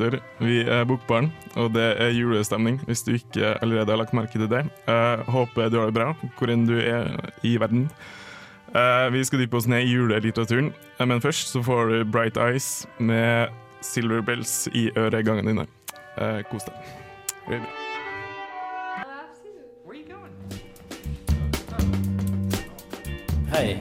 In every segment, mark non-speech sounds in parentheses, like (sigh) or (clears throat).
Lytter. Vi er Bokbarn, og det er julestemning, hvis du ikke allerede har lagt merke til det. Jeg håper du har det bra, hvor enn du er i verden. Eh, Vi skal dype oss ned i julelitteraturen, Eh, men først så får du Bright Eyes med Silver Bells i øregangene dine. Eh, Kos deg. Bra. Hei,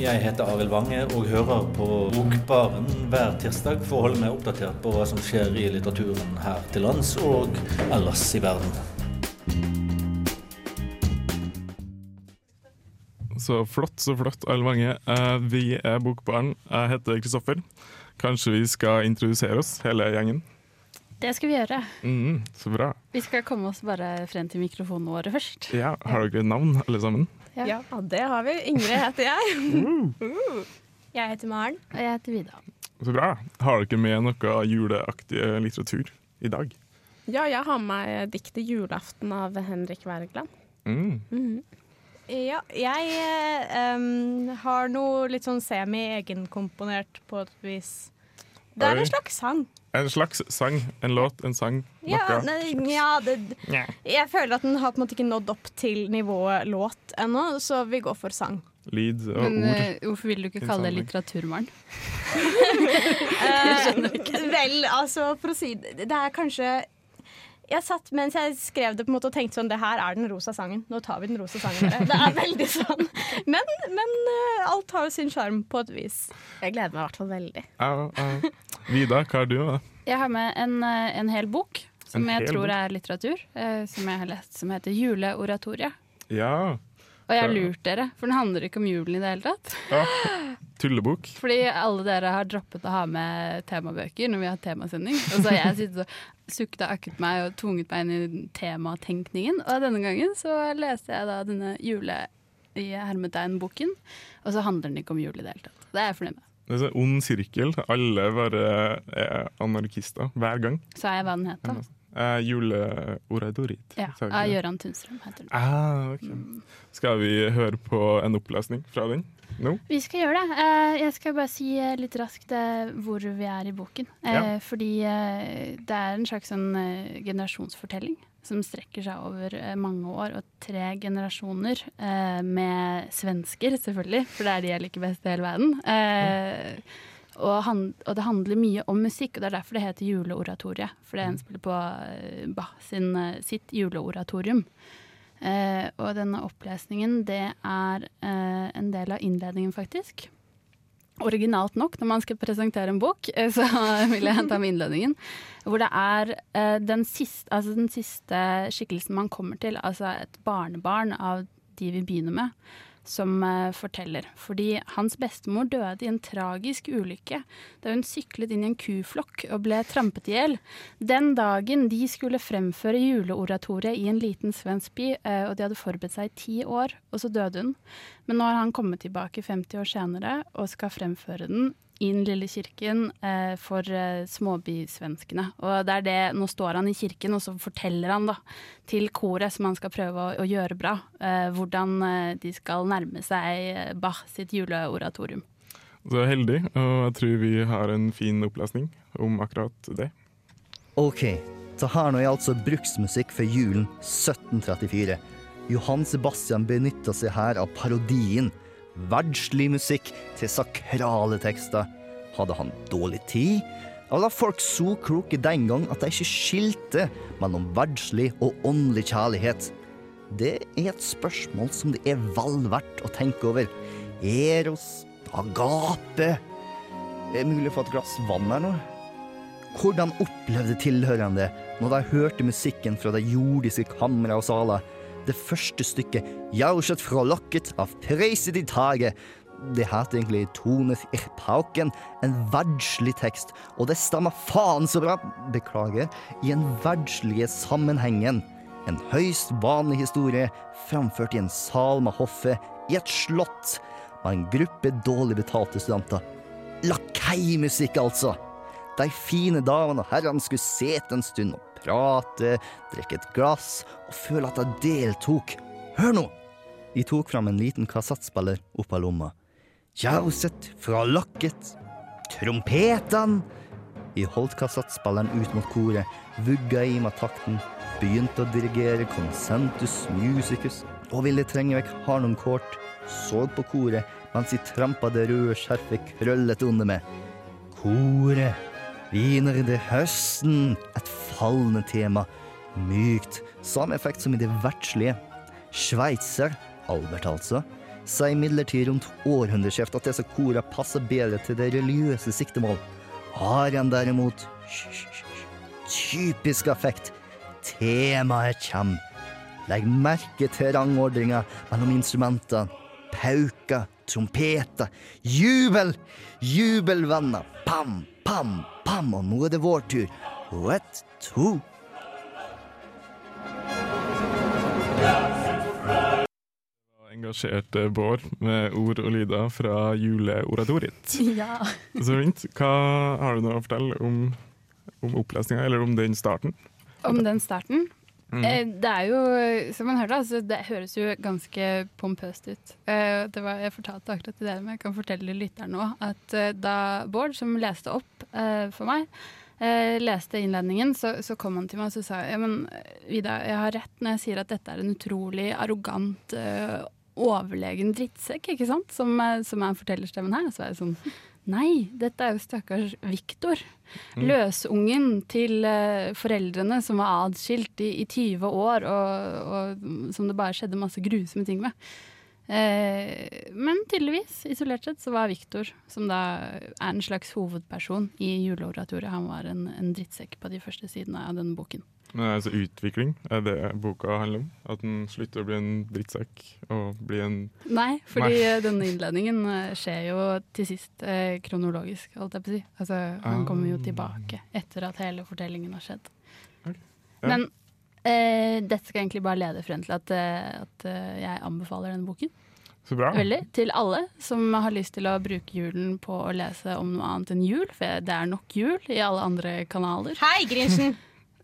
jeg heter Arild Wange og hører på Bokbaren hver tirsdag for å holde meg oppdatert på hva som skjer i litteraturen her til lands og ellers i verden. Så flott, så flott, Arild Wange. Eh, Vi er Bokbaren. Jeg heter Kristoffer. Kanskje vi skal introdusere oss, hele gjengen? Det skal vi gjøre. Mm, så bra. Vi skal komme oss bare frem til mikrofonene våre først. Ja, Har dere navn, alle sammen? Ja. Ja, det har vi. Ingrid heter jeg. (laughs) Uh. Jeg heter Maren. Og jeg heter Vida. Så bra. Har dere med noe juleaktig litteratur i dag? Ja, jeg har med diktet 'Julaften' av Henrik Wergeland. Mm. Ja, jeg um, har noe litt sånn semi-egenkomponert på et vis. Det er Oi. en slags sang. En slags sang. En låt, en sang. Ja, nei, ja det, jeg føler at den har på en måte ikke nådd opp til nivået låt ennå, så vi går for sang. Lyd og Men ord. Uh, hvorfor vil du ikke kalle det Innsamling. uh, (laughs) Eh, vel, altså, for å si det, det er kanskje jeg satt mens jeg skrev det på en måte og tenkte sånn Det her er den rosa sangen. Nå tar vi den rosa sangen. Det er veldig sånn. Men, men eh, alt har jo sin sjarm på et vis. Jeg gleder meg i hvert fall veldig. Au, au. Vida, hva har du med? Jeg har med en, eh, en hel bok som En jeg tror bok? er litteratur, eh, som jeg har lest, som heter 'Juleoratoriet'. Ja. Og jeg har lurt dere, for den handler ikke om julen i det hele tatt. Ja, tullebok. (laughs) Fordi alle dere har droppet å ha med temabøker når vi har temasending. Og så har jeg sittet og sukket og akket meg og tvunget meg inn i tematenkningen. Og denne gangen så leste jeg da denne jule i hermetegn-boken, og så handler den ikke om jul i det hele tatt. Det er jeg fornøyd med. Det er en ond sirkel. Alle bare er anarkister hver gang. Sa jeg hva den het, da? Eh, Juleoradorit. Ja, Av? Gøran Tunstrøm heter den. Ah, ok. Skal vi høre på en opplesning fra den nå? Vi skal gjøre det. Uh, Jeg skal bare si eh, litt raskt uh, hvor vi er i boken. Ja. Fordi det er en slags sånn generasjonsfortelling som strekker seg over mange år og tre generasjoner med svensker, selvfølgelig, for det er de jeg liker best i hele verden. Eh, og, han, og det handler mye om musikk, og det er derfor det heter Juleoratoriet. For det henspiller på eh, Bach sin, eh, sitt juleoratorium. Eh, og denne opplesningen, det er eh, en del av innledningen, faktisk. Originalt nok, når man skal presentere en bok, eh, så (laughs) vil jeg hente med innledningen. Hvor det er den, siste, altså den siste skikkelsen man kommer til, altså et barnebarn av de vi begynner med, som eh, forteller. Fordi hans bestemor døde i en tragisk ulykke da hun syklet inn i en kuflokk og ble trampet i hjel. Den dagen de skulle fremføre juleoratoriet i en liten svensk by, eh, og de hadde forberedt seg i ti år, og så døde hun. Men nå har han kommet tilbake 50 år senere og skal fremføre den i den lille kirken eh, for eh, småbysvenskene. Og det er det, nå står han i kirken, og så forteller han da til koret, som han skal prøve å, å gjøre bra, eh, hvordan eh, de skal nærme seg eh, Bach sitt juleoratorium. Så heldig, og jeg tror vi har en fin opplesning om akkurat det. Ok, så her nå er altså bruksmusikk for julen 1734. Johan Sebastian benytta seg her av parodien. Verdslig musikk til sakrale tekster. Hadde han dårlig tid? og var folk så kloke den gang at de ikke skilte mellom verdslig og åndelig kjærlighet? Det er et spørsmål som det er vel verdt å tenke over. Eros, agape Er det mulig å få et glass vann her nå? Hvordan opplevde tilhørende når de hørte musikken fra de jordiske kamre og saler? Det første stykket, 'Jausjet frolokket' av Preiset i taget. Det heter egentlig 'Tones ich en verdslig tekst, og det stammer faen så bra, beklager, i en verdslige sammenhengen. En høyst vanlig historie framført i en sal med hoffet i et slott av en gruppe dårlig betalte studenter. Lakeimusikk, altså! De fine damene og herrene skulle sete en stund og prate, drikke et glass og føle at jeg deltok. Hør nå! De tok fram en liten kassettspiller opp av lomma. Jauset fra lakket. Trompetene! De holdt kassettspilleren ut mot koret, vugga i med takten, begynte å dirigere consentus musicus og ville trenge vekk harnumkort, så på koret mens de trampa det røde skjerfet krøllet under med. Koret, viner det høsten, et fallende tema, mykt, samme effekt som i det verdslige. Sveitser, Albert altså, sa imidlertid rundt århundreskiftet at disse korene passer bedre til det religiøse siktemål. Arian derimot. Typisk affekt. Temaet kjem. Legg merke til rangordninga mellom instrumentene. Pauker, trompeter, jubel! Jubelvenner. Pam, pam, pam, og nå er det vår tur. What ett, to Engasjerte Bård med ord og lyder fra juleoratoriet. (laughs) Ja. Så fint. Hva har du noe å fortelle om, om opplesninga, eller om den starten? Om den starten. Mm. Eh, det er jo, som man hørte, altså, det høres jo ganske pompøst ut. Eh, var, jeg fortalte akkurat til dere, men jeg kan fortelle lytteren nå at eh, da Bård, som leste opp for meg, leste innledningen, så, så kom han til meg og sa ja, men Vida, jeg har rett når jeg sier at dette er en utrolig arrogant, overlegen drittsekk, ikke sant? Som, som er fortellerstemmen her. Så er jeg sånn Nei, dette er jo stakkars Viktor. Løsungen til eh, foreldrene som var adskilt i, i 20 år, og, og som det bare skjedde masse grusomme ting med. Eh, men tydeligvis, isolert sett, så var Viktor, som da er en slags hovedperson i juleoratoriet, han var en, en drittsekk på de første sidene av denne boken. Men altså utvikling, er det boka handler om? At den slutter å bli en drittsekk og bli en Nei, fordi Nei. (laughs) denne innledningen eh, skjer jo til sist eh, kronologisk, holdt jeg på å si. Altså, han kommer jo Ah. tilbake etter at hele fortellingen har skjedd. Ja. Men eh, dette skal egentlig bare lede frem til at, eh, at eh, jeg anbefaler denne boken. Så bra. Veldig. Til alle som har lyst til å bruke julen på å lese om noe annet enn jul, for det er nok jul i alle andre kanaler. Hei, Grinchen!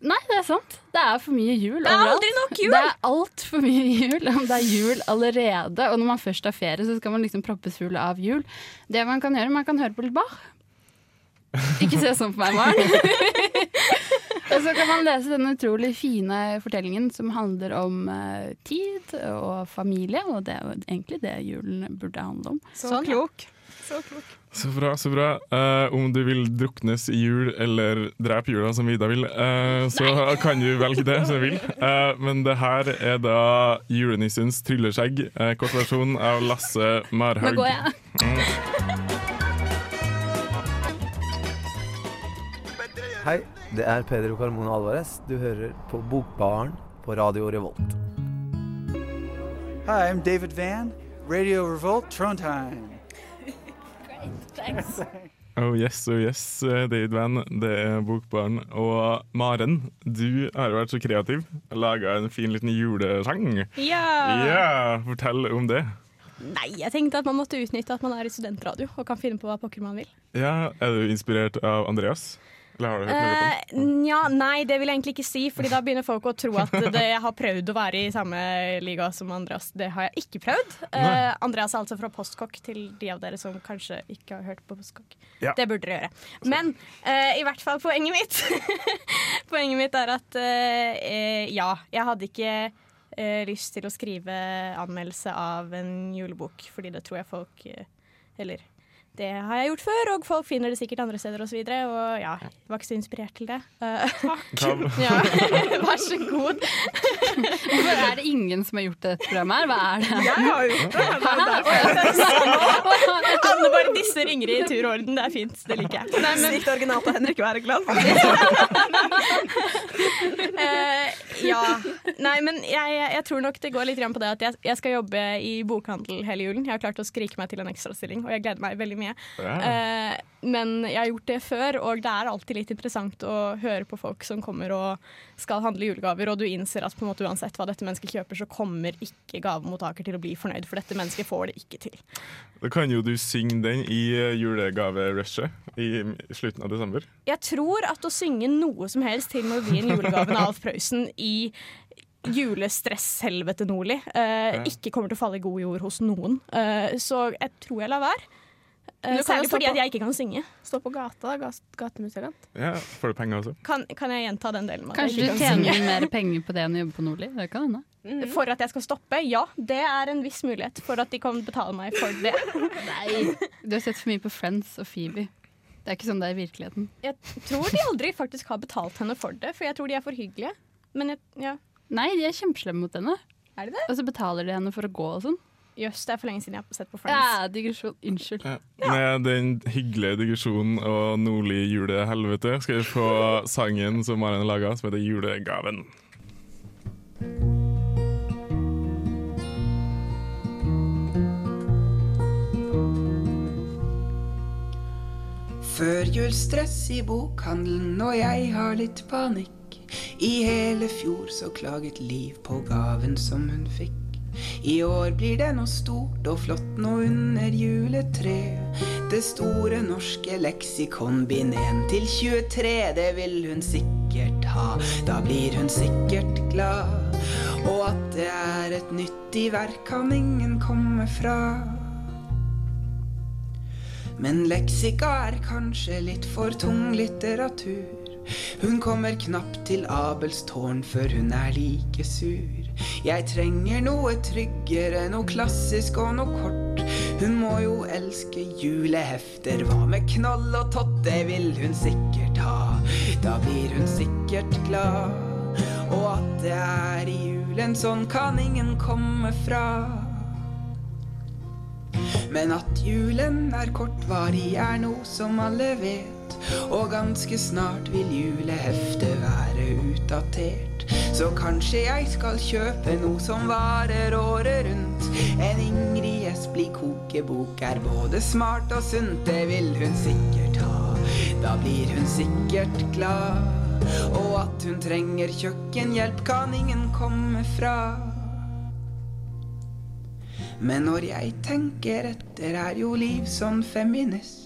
Nei, det er sant. Det er for mye jul overalt. Det er aldri nok jul! Det er altfor mye jul. Det er jul allerede. Og når man først har ferie, så skal man liksom proppes full av jul. Det man kan gjøre, man kan høre på litt Bach. Ikke se sånn på meg, Maren. (laughs) og så kan man lese denne utrolig fine fortellingen som handler om uh, tid og familie, og det er jo egentlig det julen burde handle om. Så Sånn, klok. Så klok. Så bra, så bra. Uh, om du vil druknes i jul eller drepe jula, som Ida vil, uh, så (laughs) kan du velge det som du vil. Uh, men det her er da julenissens trylleskjegg, uh, kort versjon av Lasse Nå Marhaug. går jeg. Hei, det er Pedro Carmona Alvarez. Du hører på Bokbaren på Radio Revolt. Hi, I'm David Van, Radio Revolt, Trondheim. (laughs) Oh yes, oh yes, eh, David Van. Det er Bokbarn. Og Maren, du har vært så kreativ. Laga en fin liten julesang. Ja. Yeah, fortell om det. Nei, jeg tenkte at man måtte utnytte at man er i studentradio og kan finne på hva pokker man vil. Ja, Er du inspirert av Andreas? Eh, ja, nei, det vil jeg egentlig ikke si, Fordi da begynner folk å tro at (laughs) det, jeg har prøvd å være i samme liga som Andreas. Det har jeg ikke prøvd. Eh, Andreas er altså fra Postkokk, til de av dere som kanskje ikke har hørt på Postkokk. Ja. Det burde dere gjøre. Men eh, i hvert fall poenget mitt (laughs) Poenget mitt er at eh, ja, jeg hadde ikke eh, lyst til å skrive anmeldelse av en julebok, fordi det tror jeg folk eh, Eller det har jeg gjort før, og folk finner det sikkert andre steder osv. Og, så videre, og ja, jeg var ikke så inspirert til det. Takk! Hva- (laughs) ja. (laughs) (laughs) Vær så god. Hvorfor er det ingen som har gjort det dette programmet her? Hva er det? Jeg har gjort det. Alle bare disser Ingrid i turorden. Det er fint. Det liker jeg. Nei, men, Sykt originalt av Henrik Wergeland. uh, ja. Nei, men jeg, jeg tror nok det går litt grann på det at jeg, jeg skal jobbe i bokhandel hele julen. Jeg har klart å skrike meg til en ekstrastilling, og jeg gleder meg veldig mye. Ja. Men jeg har gjort det før, og det er alltid litt interessant å høre på folk som kommer og skal handle julegaver, og du innser at på en måte uansett hva dette mennesket kjøper, så kommer ikke gavemottaker til å bli fornøyd, for dette mennesket får det ikke til. Da kan jo du synge den i julegaverushet i slutten av desember. Jeg tror at å synge noe som helst til Melodien julegaven (laughs) av Alf Prøysen i julestress-helvete Nordli eh, ikke kommer til å falle i god jord hos noen. Eh, så jeg tror jeg lar være. Særlig fordi på- at jeg ikke kan synge. Stå på gata, da. gat- Gatemusikant. Ja, Får du penger også? Kan, kan jeg gjenta den delen? Kanskje du kan tjener synge? mer penger på det enn å jobbe på Nordli? Det kan hende. Mm. For at jeg skal stoppe? Ja, det er en viss mulighet for at de kan betale meg for det. (laughs) Nei. Du har sett for mye på Friends og Phoebe. Det er ikke sånn det er i virkeligheten. Jeg tror de aldri faktisk har betalt henne for det, for jeg tror de er for hyggelige. Men jeg, ja. Nei, de er kjempeslemme mot henne. Er de det? Og så betaler de henne for å gå og sånn. Jøss, det er for lenge siden jeg har sett på Friends. Ja, digresjon. Unnskyld. Ja. Med den hyggelige digresjonen og nordlig julehelvete skal vi få sangen som Maren laga, som heter 'Julegaven'. Førjulsstress i bokhandelen, og jeg har litt panikk. I hele fjor så klaget Liv på gaven som hun fikk. I år blir det noe stort og flott nå under juletreet. Det store norske leksikon bind 1 til 23, det vil hun sikkert ha. Da blir hun sikkert glad. Og at det er et nyttig verk, kan ingen komme fra. Men leksika er kanskje litt for tung litteratur. Hun kommer knapt til Abels tårn før hun er like sur. Jeg trenger noe tryggere, noe klassisk og noe kort. Hun må jo elske julehefter. Hva med knoll og tott? Det vil hun sikkert ha. Da blir hun sikkert glad. Og at det er i julen, sånn kan ingen komme fra. Men at julen er kortvarig er noe som alle vet. Og ganske snart vil juleheftet være utdatert. Så kanskje jeg skal kjøpe noe som varer året rundt. En Ingrid Espelid kokebok er både smart og sunt, det vil hun sikkert ha. Da blir hun sikkert glad. Og at hun trenger kjøkkenhjelp, kan ingen komme fra. Men når jeg tenker etter, er jo Liv sånn feminist.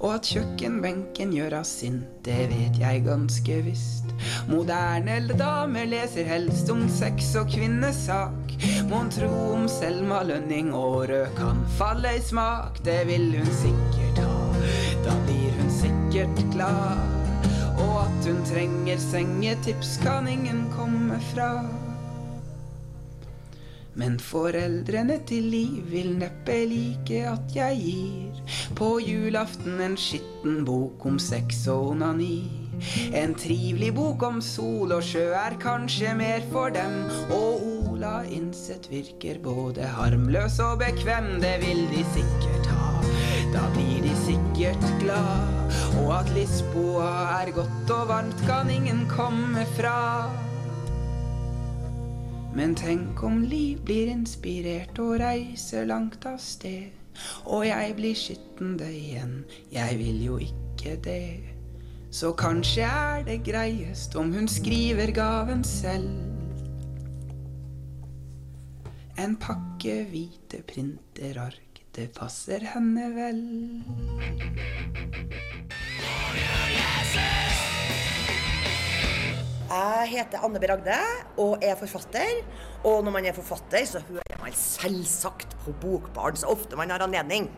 Og at kjøkkenbenken gjør av sint, det vet jeg ganske visst. Moderne damer leser helst om sex og kvinnesak. Mon tro om Selma Lønning og rød kan falle i smak. Det vil hun sikkert ha. Da blir hun sikkert glad. Og at hun trenger sengetips, kan ingen komme fra. Men foreldrene til Liv vil neppe like at jeg gir på julaften en skitten bok om sex og onani. En trivelig bok om sol og sjø er kanskje mer for dem. Og Ola Innsett virker både harmløs og bekvem, det vil de sikkert ha. Da blir de sikkert glad. Og at Lisboa er godt og varmt, kan ingen komme fra. Men tenk om Liv blir inspirert og reiser langt av sted. Og jeg blir skittende igjen, jeg vil jo ikke det. Så kanskje er det greiest om hun skriver gaven selv. En pakke hvite printerark, det passer henne vel. Jeg heter Anne B. Ragde og er forfatter. Og når man er forfatter, så hører man selvsagt på Bokbarn så ofte man har anledning.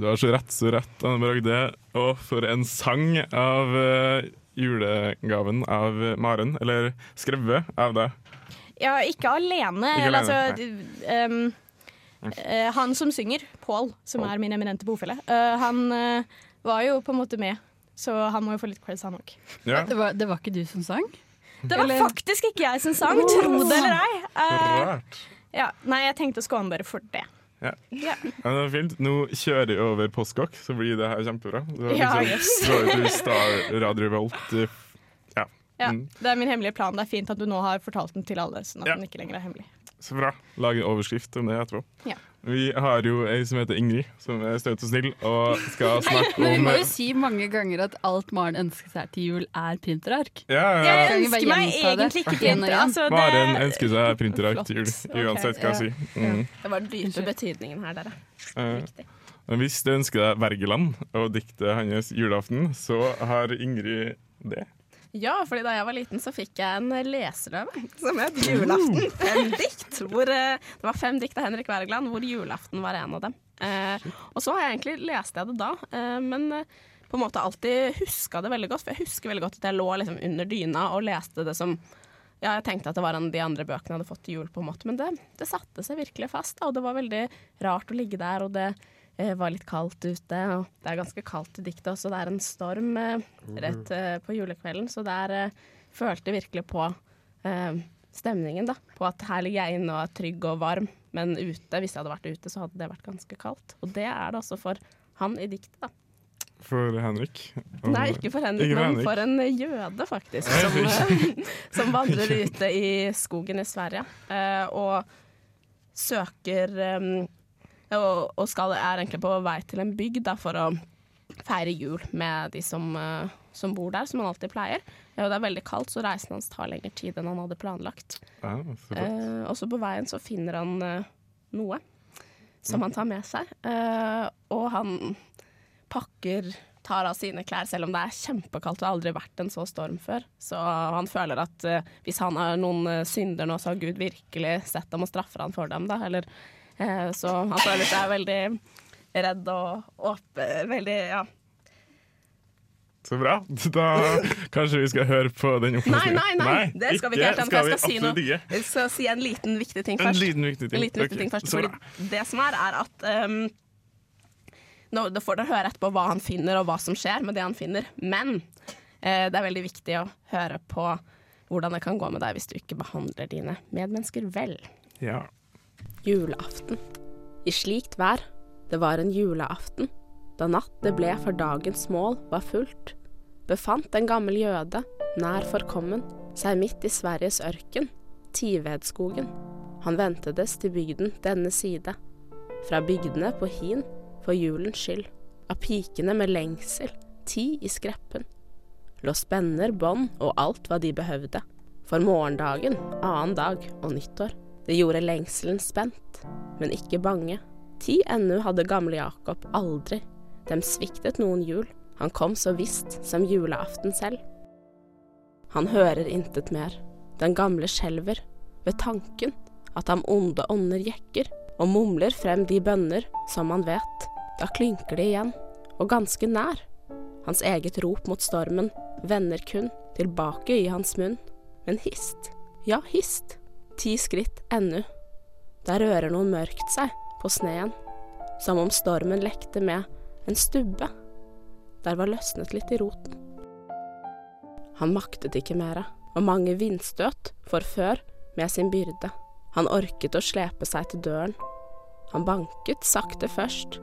Du har så rett, så rett, Anne Bragde. Og for en sang av eh, julegaven av Maren. Eller skrevet av deg. Ja, ikke alene. Ikke eller alene, altså, um, eh, han som synger, Pål, som er min eminente bofelle, uh, han eh, var jo på en måte med. Så han må jo få litt creds, han òg. Ja. Det, det var ikke du som sang? Det var Eller- faktisk ikke jeg som sang, tro det eller ei. Uh, ja, nei, jeg tenkte å skåne dere for det. Ja. Ja. Ja, det var fint. Nå kjører jeg over postkokk, så blir det her kjempebra. Du har Ja, liksom yes. Star Radio Volt. eh, Ja. Ja, Mm. Det er min hemmelige plan. Det er fint at du nå har fortalt den til alle, sånn at Ja. den ikke lenger er hemmelig. Så bra. Lage en overskrift om det etterpå. Ja. Vi har jo ei som heter Ingrid, som er støt og snill, og skal snakke Men vi må jo si mange ganger at alt Maren ønsker seg til jul, er printerark. Ja, ja, ja. Jeg ønsker meg egentlig ikke printer. Altså, det, Maren ønsker seg printerark til jul, uansett hva jeg sier. Mm. Det var den dype betydningen her, dere. Eh, men hvis du ønsker deg Wergeland og diktet hans 'Julaften', så har Ingrid det. Ja, fordi da jeg var liten, så fikk jeg en leseløve som het 'Julaften'. Fem dikt. Hvor, eh, det var fem dikt av Henrik Wergeland, hvor 'Julaften' var en av dem. Eh, og så har jeg egentlig lest jeg det da, eh, men eh, på en måte alltid huska det veldig godt. For jeg husker veldig godt at jeg lå liksom under dyna og leste det som ja, jeg tenkte at det var en av de andre bøkene jeg hadde fått til jul, på en måte, men det, det satte seg virkelig fast. Da, og det var veldig rart å ligge der, og det var litt kaldt ute. Og det er ganske kaldt i diktet også, det er en storm eh, rett eh, på julekvelden, så der eh, følte jeg virkelig på eh, stemningen, da. På at her ligger jeg inne og er trygg og varm, men ute, hvis jeg hadde vært ute, så hadde det vært ganske kaldt. Og det er det også for han i diktet, da. For Henrik. Og- Nei, ikke for Henrik, Ikke men for en jøde, faktisk. Som, eh, (laughs) som vandrer (laughs) ute i skogen i Sverige. eh, og søker eh, og, og skal, er egentlig på vei til en bygd da, for å feire jul med de som, eh, som bor der, som han alltid pleier. Ja, det er veldig kaldt, så reisen hans tar lengre tid enn han hadde planlagt. Ja. Eh, og så på veien så finner han eh, noe som han tar med seg. Eh, og han pakker, tar av sine klær, selv om det er kjempekaldt. Det har aldri vært en så storm før. Så han føler at uh, hvis han har noen eh, synder nå, så har Gud virkelig sett dem og straffer han for dem, da. Eller, så han føler seg veldig redd og åpen Veldig, ja. Så bra. Da kanskje vi skal høre på den Nei, opplæringen. nei, nei, det skal vi ikke helt. skal Jeg skal si noe. ikke. Jeg skal si en liten viktig ting En liten viktig ting. En liten viktig ting først. Fordi det som er, er at um, nå, Da får dere høre etterpå hva han finner, og hva som skjer med det han finner. Men uh, det er veldig viktig å høre på hvordan det kan gå med deg hvis du ikke behandler dine medmennesker vel. Ja. Julaften. I slikt vær, det var en juleaften, da natt det ble for dagens mål var fullt, befant en gammel jøde, nær forkommen, seg midt i Sveriges ørken, Tivedskogen. Han ventedes til bygden denne side, fra bygdene på hin, for julens skyld, av pikene med lengsel, ti i skreppen. Lå spenner, bånd og alt hva de behøvde, for morgendagen, annen dag og nyttår. Det gjorde lengselen spent, men ikke bange. Ti ennu hadde gamle Jakob aldri, dem sviktet noen jul, han kom så visst som julaften selv. Han hører intet mer, den gamle skjelver, ved tanken at ham onde ånder jekker, og mumler frem de bønner som han vet. Da klynker det igjen, og ganske nær. Hans eget rop mot stormen vender kun tilbake i hans munn. Men hist, ja hist, ti skritt ennå. Der rører noe mørkt seg på sneen, som om stormen lekte med en stubbe. Der var løsnet litt i roten. Han maktet ikke mere, og mange vindstøt forfør med sin byrde. Han orket å slepe seg til døren. Han banket sakte først.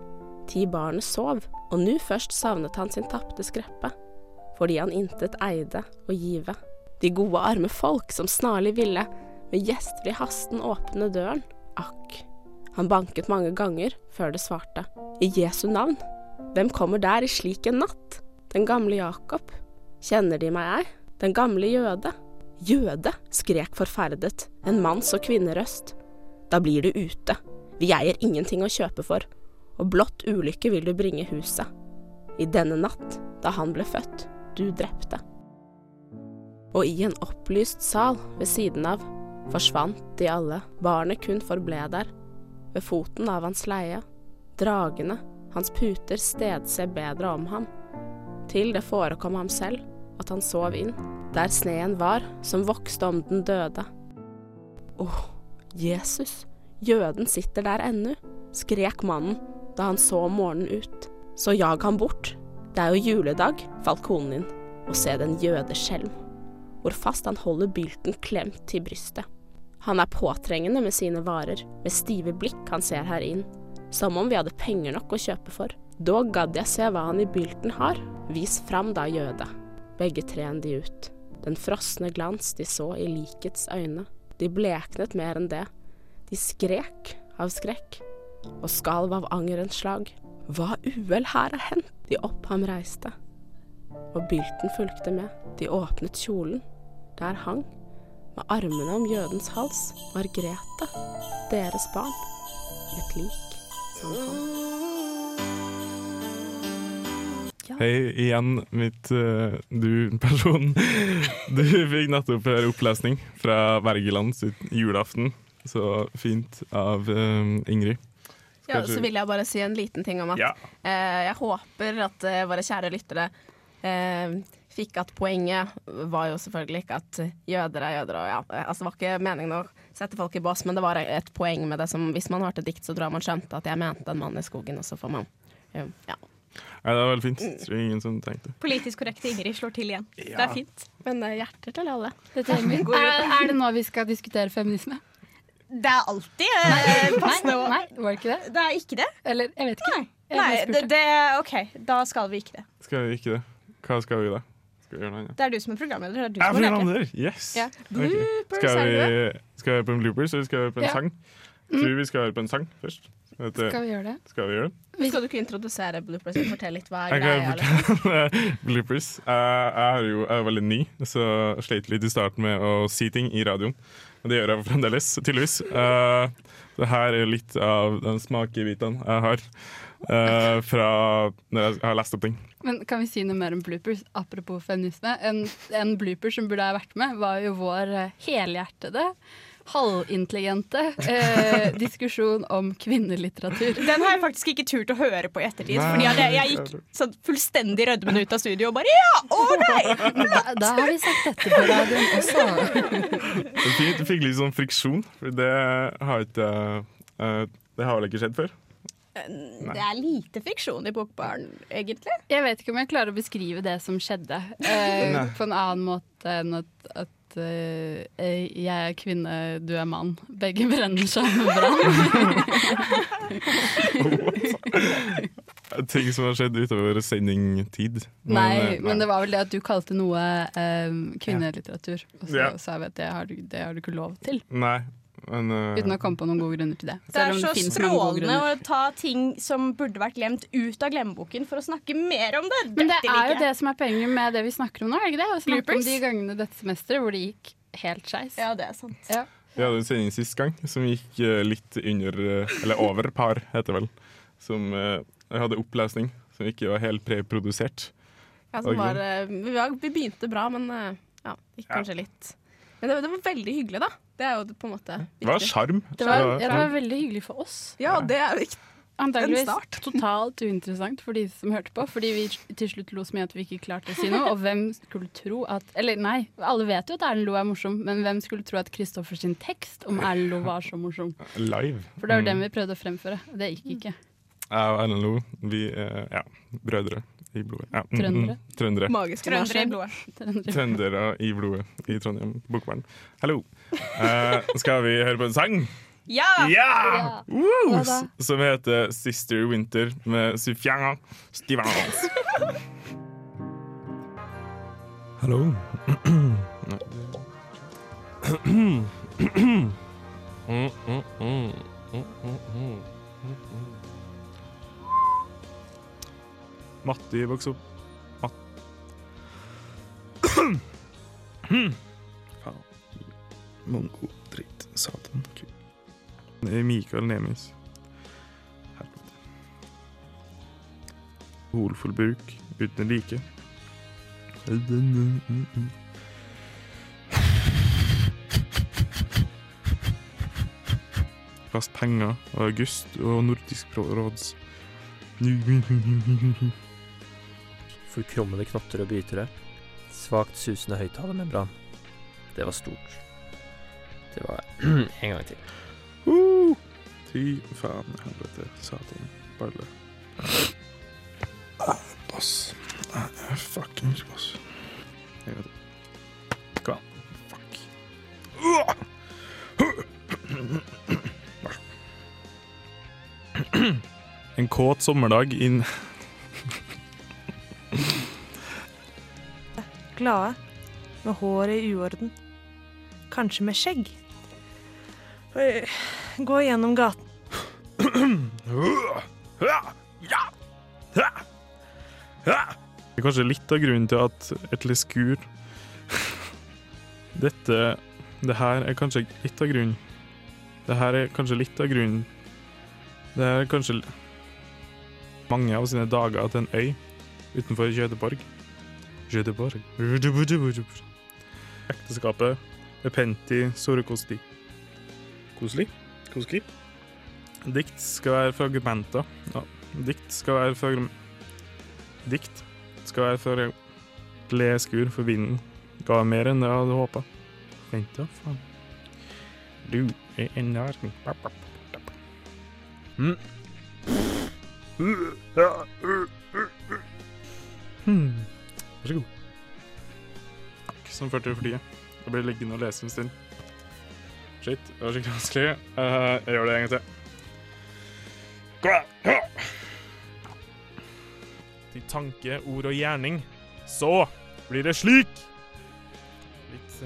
Ti barnet sov, og nu først savnet han sin tapte skreppe, fordi han intet eide å give. De gode, arme folk som snarlig ville med gjestfri hasten åpne døren. Akk. Han banket mange ganger før det svarte. I Jesu navn. Hvem kommer der i slik en natt? Den gamle Jakob. Kjenner de meg, ei? Den gamle jøde. Jøde, skrek forferdet, en manns- og kvinnerøst. Da blir du ute. Vi eier ingenting å kjøpe for, og blott ulykke vil du bringe huset. I denne natt, da han ble født, du drepte. Og i en opplyst sal ved siden av forsvant de alle, barnet kun forble der, ved foten av hans leie. Dragene, hans puter stedse bedre om ham, til det forekom ham selv at han sov inn, der sneen var som vokste om den døde. Åh, Jesus, jøden sitter der ennu, skrek mannen da han så morgenen ut. Så jag han bort, det er jo juledag, falt konen inn, og se den jødeskjelm, hvor fast han holder bylten klemt til brystet. Han er påtrengende med sine varer, med stive blikk han ser her inn, som om vi hadde penger nok å kjøpe for. Dog gadd jeg se hva han i bylten har, vis fram da, jøde. Begge tren de ut. Den frosne glans de så i likets øyne. De bleknet mer enn det. De skrek av skrekk og skalv av angerens slag. Hva uhell her er hendt? De opp ham reiste. Og bylten fulgte med. De åpnet kjolen. Der hang, med armene om jødens hals, Margrete, deres barn, et lik som kom. Hei igjen, mitt uh, du-person. (laughs) Du fikk nettopp høre opplesning fra Wergeland sitt julaften. Så fint av eh, Ingrid. Ja, så vil jeg bare si en liten ting om at Ja. eh, jeg håper at eh, våre kjære lyttere eh, fikk at poenget var jo selvfølgelig ikke at jøder er jøder. Og ja, altså det var ikke meningen å sette folk i bås, men det var et poeng med det som hvis man hørte dikt, så tror jeg man skjønte at jeg mente en mann i skogen, og så får man eh, ja. Nei, det var veldig fint. Tror jeg ingen som tenkte. Politisk korrekte Ingrid slår til igjen. Det er fint. Men eh, hjerter til alle. Det. (laughs) Er, er det nå vi skal diskutere feminisme? Det er alltid eh, passende å Nei, var det ikke det? Det er ikke det. Eller, jeg vet ikke. Nei, Nei det, det, OK, da skal vi ikke det. Skal vi ikke det? Hva skal vi da? Skal vi gjøre noe annet? Det er du som er programleder. Det er du Jeg er som leke. programleder! Yes! Ja. okay. Skal er vi, skal vi høre på en bloopers, eller skal vi høre på en Ja. sang? Tror vi skal høre på en sang først. Dette, Skal vi gjøre det? Skal vi gjøre det? Skal du ikke introdusere bloopers og fortelle litt hva er Jeg greia? fortelle (laughs) bloopers. Jeg er jo jeg er veldig ny, så jeg slet litt i starten med å si ting i radioen. Og det gjør jeg fremdeles, tydeligvis. Uh, det her er litt av den smakebitene jeg har eh, fra når jeg har lest opp ting. Men kan vi si noe mer om bloopers? Apropos feminisme. En, en blooper som burde ha vært med, var jo vår eh, helhjertede, halvintelligente eh, (laughs) diskusjon om kvinnelitteratur. Den har jeg faktisk ikke turt å høre på i ettertid. Nei. Fordi jeg, jeg gikk sånn fullstendig rødmende ut av studio og bare ja! Å nei! Da, da har vi sagt dette på radioen også. Det fikk, det fikk litt sånn friksjon, for det har ikke uh, Det har vel ikke skjedd før? Det er lite fiksjon i Bokbarn, egentlig. Jeg vet ikke om jeg klarer å beskrive det som skjedde, uh, på en annen måte enn at, at uh, jeg er kvinne, du er mann. Begge brenner samme brann. (laughs) Ting som har skjedd utover sendingtid. Nei, eh, men det var vel det at du kalte noe uh, kvinnelitteratur. Og så Ja. sa vi at det har, du, det har du ikke lov til. Nei, men uh, Uten å komme på noen gode grunner til det. Det er så det strålende å ta ting som burde vært glemt, ut av glemmeboken for å snakke mer om det. Men det er jo det som er poenget med det vi snakker om nå, er det ikke det? Å snakke om de gangene dette semesteret hvor det gikk helt skeis. Ja, det er sant. Ja. Vi hadde en sending sist gang som gikk eh, litt under eh, Eller over par, heter det vel. Som uh, hadde opplesning som ikke var helt preprodusert. Ja, som var, uh, vi, begynte bra, men ja, gikk Ja. kanskje litt Men det, det var veldig hyggelig, da. Det er jo på en måte Det var sjarm. Det var, ja, det var veldig hyggelig for oss. Ja, det er viktig. En Antakeligvis start. (laughs) totalt uinteressant for de som hørte på, fordi vi til slutt lo så mye at vi ikke klarte å si noe. Og hvem skulle tro at Eller nei, alle vet jo at Erlend Lo er morsom, men hvem skulle tro at Kristoffer sin tekst om Erlend Lo var så morsom? Live. For det var Mm. den vi prøvde å fremføre. Det gikk ikke. Jeg og Erlend Lo, vi er ja, brødre i blodet. Ja, mm, mm, Trøndere. Trøndere. Magiske Trøndere i blodet. Trøndere. Trøndere i blodet i Trondheim Bokbarn. Hallo. Uh, skal vi høre på en sang? Ja! Ja! ja. Som heter 'Sister Winter' med Sufjanga Stivans. Hallo. (clears throat) (clears throat) Matti vokste opp Matt... Faen. Mongo, dritt, satan, kuk. Er Mikael Nemis. Helvete. Holfull bruk uten like. Fast penger og august og nordisk råds. Forkrommede knotter og brytere. Svakt susende høyttalermembran. Det var stort. Det var (clears throat) en gang til. Uh! Faen, helvete, satan, balle. Ah, boss. Ah, fuckings boss. En gang til. Kom an. Fuck. Vær (clears throat) så. En kåt sommerdag inn... Glade, med håret i uorden. Kanskje med skjegg. Gå gjennom gaten. Det er kanskje litt av grunnen til at et leskur Dette Det her er kanskje litt av grunnen. Det her er kanskje litt av grunnen. Det er kanskje mange av sine dager til en øy utenfor Göteborg. Göteborg. Ekteskapet Repenti Penti Sorokosti. Koselig. Koselig. Dikt skal være fragmenter. Ja. Dikt skal være fragm... Dikt skal være for leskur for vinden. Ga mer enn jeg hadde håpa. Vent da, faen. Du er en narring. Mm. Hmm. Vær så god. Takk som førte flyet. Jeg ble liggende og lese en stund. Shit, det var skikkelig vanskelig. Uh, jeg gjør det en gang til. Til tanke, ord og gjerning, så blir det slik. Litt (laughs)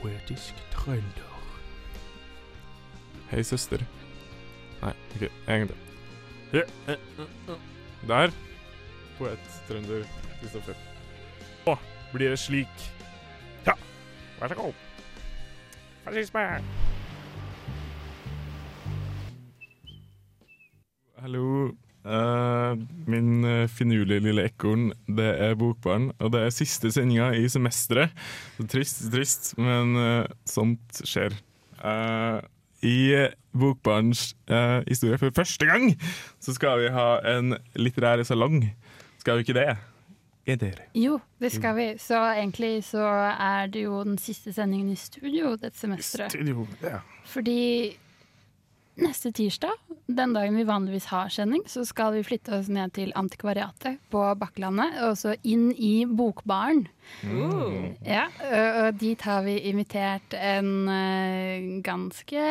Poetisk trønder. Hei, søster. Nei, OK, en gang til. Der. Poet-trønder Kristoffer. Nå blir det slik. Ja, vær så god. Fascisme. Hallo. Uh, min uh, finurlige lille ekorn, det er Bokbarn. Og det er siste sendinga i semesteret. Så trist, trist, men uh, sånt skjer. Eh, I Bokbarns eh, historie for første gang så skal vi ha en litterær salong. Skal vi ikke det? Er? Jo, det skal vi. Så egentlig så er det jo den siste sendingen i studio dette semesteret. Studio, ja. Fordi neste tirsdag, den dagen vi vanligvis har sending, så skal vi flytte oss ned til Antikvariatet på Bakklandet, og så inn i Bokbaren. Mm. Ja, og dit har vi invitert en eh, ganske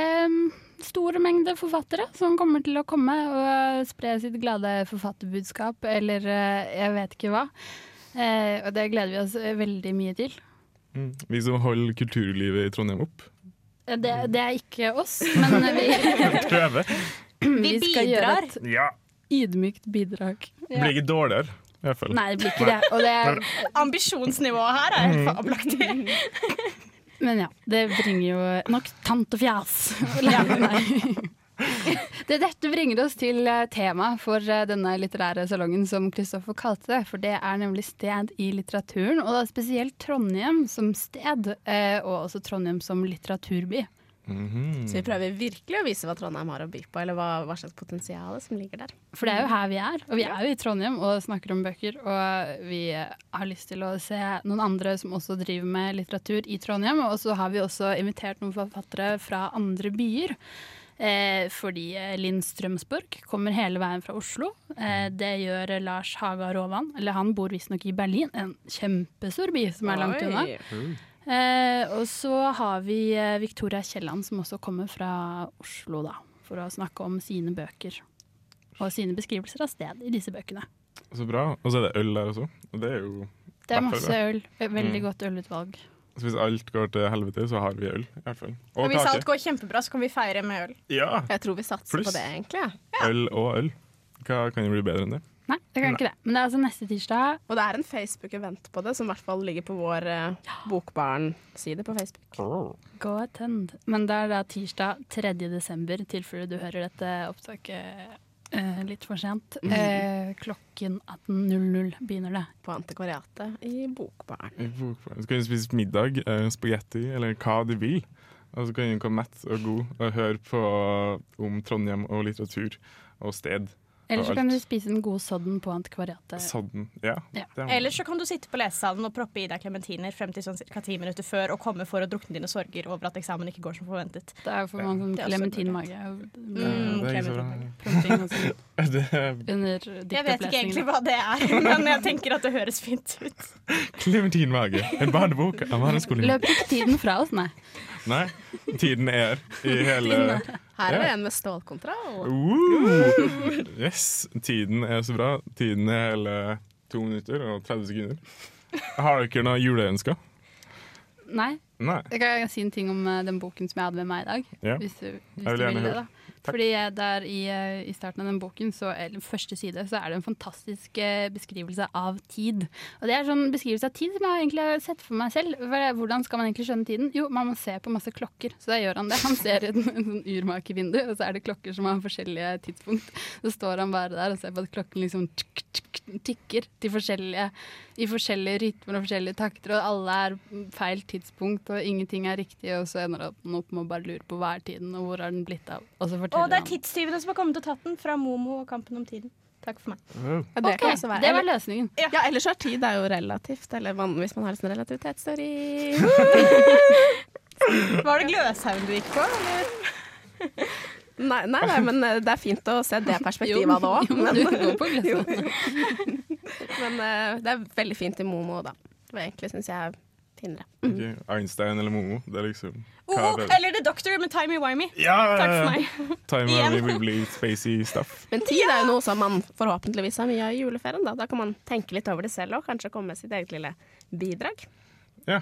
stor mengde forfattere som kommer til å komme og spre sitt glade forfatterbudskap, eller eh, jeg vet ikke hva. Eh, og det gleder vi oss veldig mye til. Mm. Vi som holder kulturlivet i Trondheim opp. Det, det er ikke oss, men vi, (laughs) Prøve. Vi skal gjøre bidrar. et Ja. ydmykt bidrag. Det blir ikke dårligere, i hvert fall. Nei, det blir ikke det. Og det er, Ambisjonsnivået her er helt Mm. fabelaktig. (laughs) men ja, det bringer jo nok tant og fjas. (laughs) (laughs) Det, dette bringer oss til eh, temaet for eh, denne litterære salongen, som Kristoffer kalte det. For det er nemlig sted i litteraturen, og da spesielt Trondheim som sted. eh, Og også Trondheim som litteraturby. Mhm. Så vi prøver virkelig å vise hva Trondheim har å by på, eller hva, hva slags potensial som ligger der. For det er jo her vi er, og vi er jo i Trondheim og snakker om bøker. Og vi har lyst til å se noen andre som også driver med litteratur i Trondheim. Og så har vi også invitert noen forfattere fra andre byer. Eh, fordi eh, Linn Strømsborg kommer hele veien fra Oslo. Eh, det gjør Lars Haga Rovan. Eller han bor visstnok i Berlin, en kjempestor by som er langt Oi. unna. Eh, og så har vi eh, Victoria Kielland, som også kommer fra Oslo, da. For å snakke om sine bøker. Og sine beskrivelser av sted i disse bøkene. Så bra. Og så er det øl der også. Og det er jo Det er masse øl. Veldig Mm. godt ølutvalg. Så hvis alt går til helvete, så har vi øl, i hvert fall. Og Og hvis alt går kjempebra, så kan vi feire med øl. Ja. Jeg tror vi satser Pluss. på det, egentlig. Øl og øl. Hva kan jo bli bedre enn det? Nei, det kan ikke det. Men det er altså neste tirsdag. Og det er en Facebook-event på det, som i hvert fall ligger på vår eh, Bokbarn-side på Facebook. Go attend. Men det er da tirsdag 3. desember, i tilfelle du hører dette opptaket eh, litt for sent. Mhm. Eh, klokken 18.00 begynner det. På Antikvariatet i Bokbarn. I bokbarn. Så kan du spise middag, eh, spagetti eller hva du vil. Og så kan du komme mett og god og høre på om Trondheim og litteratur og sted. Eller så kan du spise den gode sodden på Antikvariatet. Sodden. Ja. Ja. er- Eller så kan du sitte på lesesalen og proppe i deg klementiner frem til sånn ca. ti minutter før og komme for å drukne dine sorger over at eksamen ikke går som forventet. Det er jo for mange sånn klementinmage. Under Jeg vet ikke egentlig hva det er, (laughs) men jeg tenker at det høres fint ut. Klementinmage. En barnebok av. Løper ikke tiden fra oss, nei. Nei, tiden er i hele Tiden er- Her er det Ja. en med stålkontroll. Uh, yes, tiden er så bra. Tiden er hele to minutter og 30 sekunder. Har dere noen juleønsker? Nei, Nei. Jeg kan si en ting om eh, den boken som jeg hadde med meg i dag. Ja. Hvis du, hvis Jeg vil gjerne vil det, høre. Da. Fordi der i, eh, i starten av den boken, så, eller første side, så er det en fantastisk eh, beskrivelse av tid. Og det er sånn beskrivelse av tid som jeg egentlig har sett for meg selv. Hvordan skal man egentlig skjønne tiden? Jo, man må se på masse klokker. Så da gjør han det. Han ser i et (laughs) en sånn urmakervindu, og så er det klokker som har forskjellige tidspunkt. Så står han bare der og ser på at klokken liksom tsk, tsk, tikker til forskjellige, i forskjellige rytmer og forskjellige takter, og alle er feil tidspunkt, og ingenting er riktig, og så ender han opp med å bare lure på hva er tiden, og hvor har den blitt av. Og så Og det er tidstyvene som har kommet og tatt den, fra Momo og Kampen om tiden. Takk for meg. Ja, det, okay, kan også være. det var løsningen. Ja, ellers er tid er jo relativt, eller man, hvis man har en sånn relativitetsteori. (laughs) Var det Gløshaugen du gikk på, eller? Nei, nei, nei, men eh, det er fint å se det (laughs) perspektivet av det òg. Men, Jo. Men uh, (laughs) det er veldig fint i Momo, da. Det var egentlig syns jeg er finere. Okay. Einstein eller Momo. Det er liksom hva Oh, er det? eller The Doctor med Timey Wimey. Ja, Takk for meg. Timey (laughs) spacey stuff. Men tid er jo noe som man forhåpentligvis har mye av i juleferien. Da. da kan man tenke litt over det selv og kanskje komme med sitt eget lille bidrag. Ja.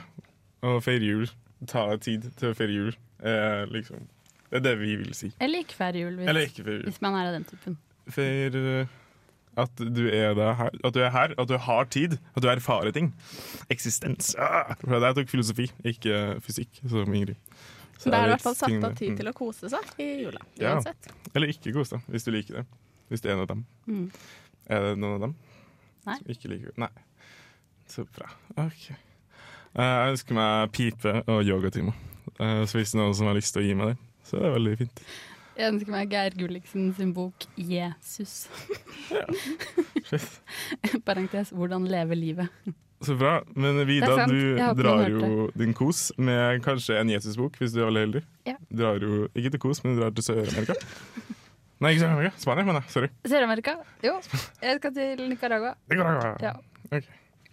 Og feire jul. Ta tid til å feire jul. Eh, liksom. Det er det vi vil si. Eller ikke feire jul, hvis, Eller ikke feire jul. hvis man er av den typen. Feir at du er her, at du er her, at du har tid, at du erfarer ting. Eksistens. Ah! Jeg tok filosofi, ikke fysikk, som Ingrid. Så det er i hvert fall satt av tid mm. til å kose seg i jula. Ja. Eller ikke kose deg, hvis du liker det. Hvis du er en av dem. Mm. Er det noen av dem Nei. som ikke liker det? Nei. Så bra. OK. Eh, jeg ønsker meg pipe og yogatimer. Eh, så hvis det er noen som har lyst til å gi meg det, så er det veldig fint. Jeg ønsker meg Geir Gulliksen sin bok 'Jesus'. (laughs) Parentes 'Hvordan leve livet'. Så bra. Men Vida, du drar jo din kos med kanskje en Jesusbok, hvis du er veldig heldig. Ja. Drar jo ikke til kos, men du drar til Sør-Amerika. Nei, ikke Sør-Amerika. Spania, mener jeg. Sorry. Sør-Amerika? Jo, jeg skal til Nicaragua. Nicaragua. Ja. Okay.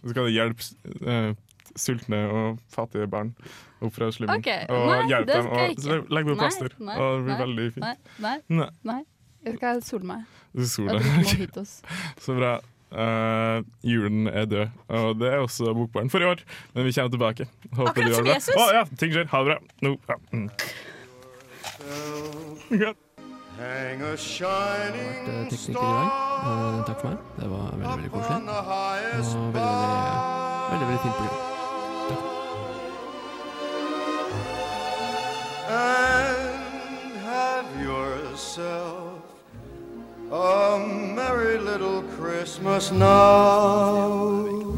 Så skal det hjelpe eh, sultne og fattige barn opp fra slummen. Okay. Og nei, hjelpe dem Og å legge på plaster. nei, og det blir nei, veldig fint. Nei, nei, Nei. nei. Jeg skal sole meg. Så Og deg. (laughs) Så bra. Uh, julen er død, og det er også Bokbarn for i år. Men vi kommer tilbake. Håper Akkurat som. Jesus. Å ja, ting skjer. Ha det bra. No. ja. mm. Hang a shining star uh, takk for meg. Det var veldig veldig koselig. Og veldig, veldig, veldig, veldig fint program. Yourself a merry little Christmas now.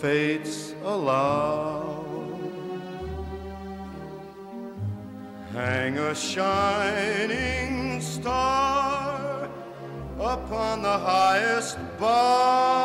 Fates allow. Hang a shining star upon the highest bar